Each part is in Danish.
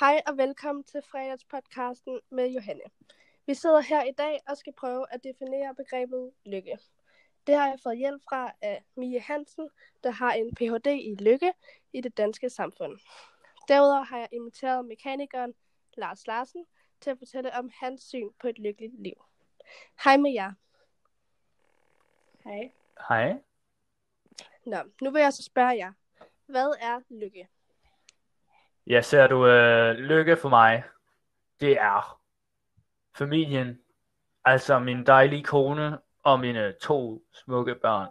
Hej og velkommen til fredagspodcasten med Johanne. Vi sidder her i dag og skal prøve at definere begrebet lykke. Det har jeg fået hjælp fra af Mie Hansen, der har en Ph.D. i lykke i det danske samfund. Derudover har jeg inviteret mekanikeren Lars Larsen til at fortælle om hans syn på et lykkeligt liv. Hej med jer. Hej. Hej. Nå, nu vil jeg så spørge jer. Hvad er lykke? Ja, ser du øh, lykke for mig? Det er familien, altså min dejlige kone og mine to smukke børn.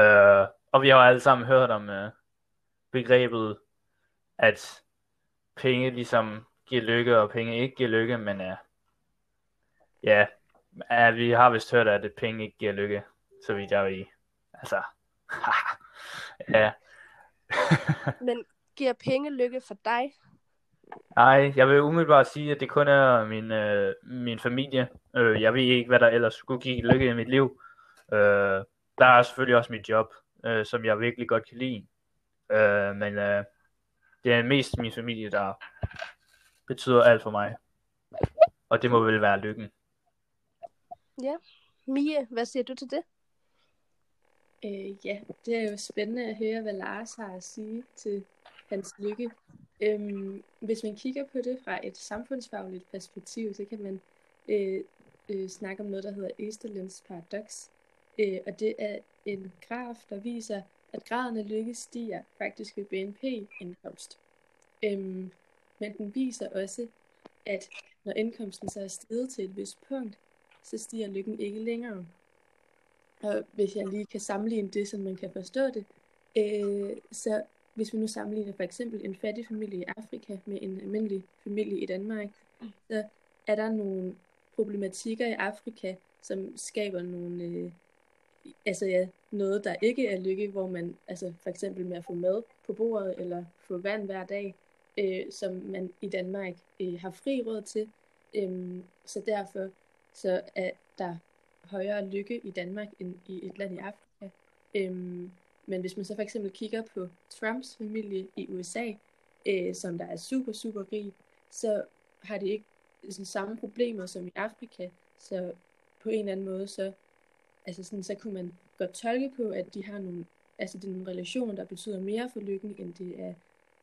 Øh, og vi har jo alle sammen hørt om øh, begrebet, at penge ligesom giver lykke, og penge ikke giver lykke, men øh, ja, ja, vi har vist hørt, at penge ikke giver lykke, så vidt jeg ved. Altså, ja. Men giver penge lykke for dig? Nej, jeg vil umiddelbart sige, at det kun er min, øh, min familie. Øh, jeg ved ikke, hvad der ellers skulle give lykke i mit liv. Øh, der er selvfølgelig også mit job, øh, som jeg virkelig godt kan lide. Øh, men øh, det er mest min familie, der betyder alt for mig. Og det må vel være lykken. Ja. Mie, hvad siger du til det? Øh, ja, det er jo spændende at høre, hvad Lars har at sige til hans lykke. Øhm, hvis man kigger på det fra et samfundsfagligt perspektiv, så kan man øh, øh, snakke om noget, der hedder Easterlins paradox. Øh, og det er en graf, der viser, at graden af lykke stiger faktisk ved BNP-indkomst. Øhm, men den viser også, at når indkomsten så er steget til et vist punkt, så stiger lykken ikke længere. Og hvis jeg lige kan sammenligne det, så man kan forstå det, øh, så hvis vi nu sammenligner for eksempel en fattig familie i Afrika med en almindelig familie i Danmark, så er der nogle problematikker i Afrika, som skaber nogle, øh, altså ja, noget, der ikke er lykke, hvor man, altså for eksempel med at få mad på bordet, eller få vand hver dag, øh, som man i Danmark øh, har fri råd til. Øh, så derfor så er der højere lykke i Danmark end i et land i Afrika. Øhm, men hvis man så for eksempel kigger på Trumps familie i USA, øh, som der er super, super rig, så har de ikke sådan, samme problemer som i Afrika. Så på en eller anden måde, så, altså sådan, så kunne man godt tolke på, at de har nogle, altså det er nogle relationer, der betyder mere for lykken, end det er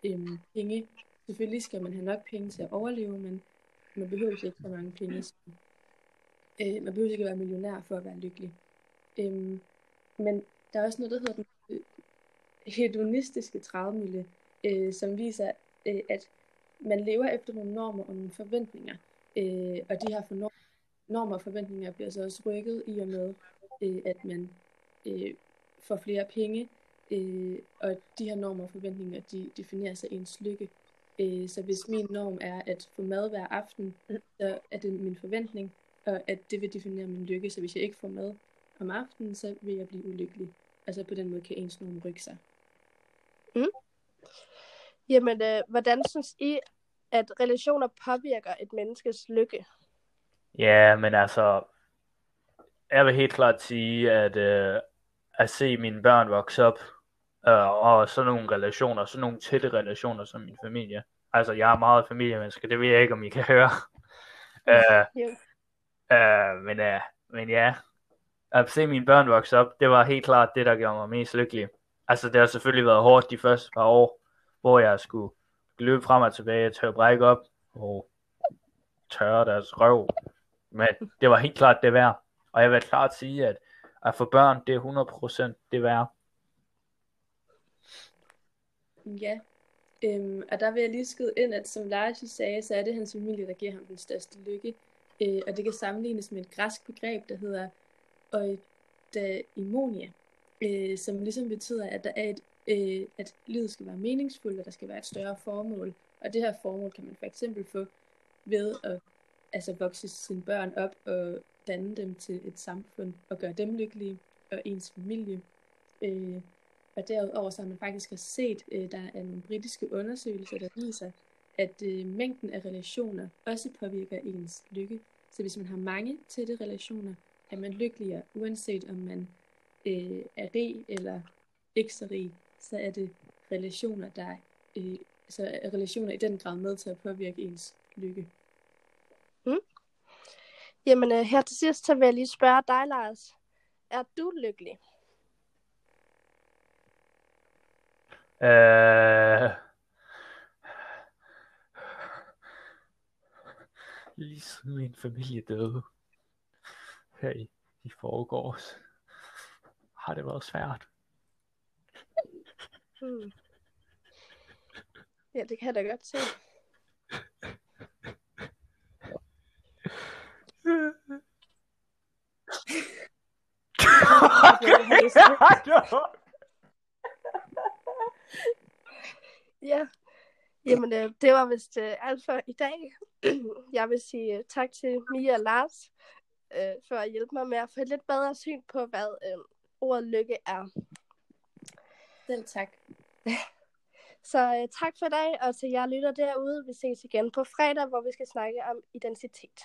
øhm, penge. Selvfølgelig skal man have nok penge til at overleve, men man behøver ikke så mange penge, Så, Øh, man behøver ikke at være millionær for at være lykkelig. Øhm, men der er også noget, der hedder den hedonistiske travmille, øh, som viser, øh, at man lever efter nogle normer og nogle forventninger. Øh, og de her for normer og forventninger bliver så også rykket i og med, øh, at man øh, får flere penge, øh, og de her normer og forventninger, de definerer sig ens lykke. Øh, så hvis min norm er at få mad hver aften, så er det min forventning, og at det vil definere min lykke, så hvis jeg ikke får mad om aftenen, så vil jeg blive ulykkelig. Altså på den måde kan ens norm rykke sig. Mm. Jamen, øh, hvordan synes I, at relationer påvirker et menneskes lykke? Ja, men altså, jeg vil helt klart sige, at øh, at se mine børn vokse op, øh, og sådan nogle relationer, sådan nogle tætte relationer som min familie. Altså, jeg er meget familiemenneske, det ved jeg ikke, om I kan høre. øh, yeah. Uh, men, uh, men ja, at se mine børn vokse op, det var helt klart det, der gjorde mig mest lykkelig. Altså, det har selvfølgelig været hårdt de første par år, hvor jeg skulle løbe frem og tilbage, tørre bræk op og tørre deres røv. Men det var helt klart det værd. Og jeg vil klart sige, at at få børn, det er 100% det værd. Ja, øhm, og der vil jeg lige skyde ind, at som Lars sagde, så er det hans familie, der giver ham den største lykke. Øh, og det kan sammenlignes med et græsk begreb, der hedder eudaimonia, øh, som ligesom betyder, at der er et, øh, at livet skal være meningsfuldt, og der skal være et større formål. Og det her formål kan man for eksempel få ved at altså vokse sine børn op og danne dem til et samfund og gøre dem lykkelige og ens familie. Øh, og derudover så har man faktisk har set, øh, der er nogle britiske undersøgelser, der viser, at øh, mængden af relationer også påvirker ens lykke. Så hvis man har mange tætte relationer, er man lykkeligere, uanset om man øh, er rig eller ikke så rig, så er det relationer, der øh, altså, er relationer i den grad med til at påvirke ens lykke. Jamen, øh, her til sidst, så vil jeg lige spørge dig, Lars. Er du lykkelig? Øh... Lige siden min familie døde her i, i forgårs, har det været svært. Hmm. Ja, det kan jeg da godt se. Ja, jamen øh, det var vist øh, alt for i dag. jeg vil sige øh, tak til Mia og Lars øh, for at hjælpe mig med at få et lidt bedre syn på, hvad øh, ordet lykke er. Selv tak. Så øh, tak for i dag, og til jer lytter derude. Vi ses igen på fredag, hvor vi skal snakke om identitet.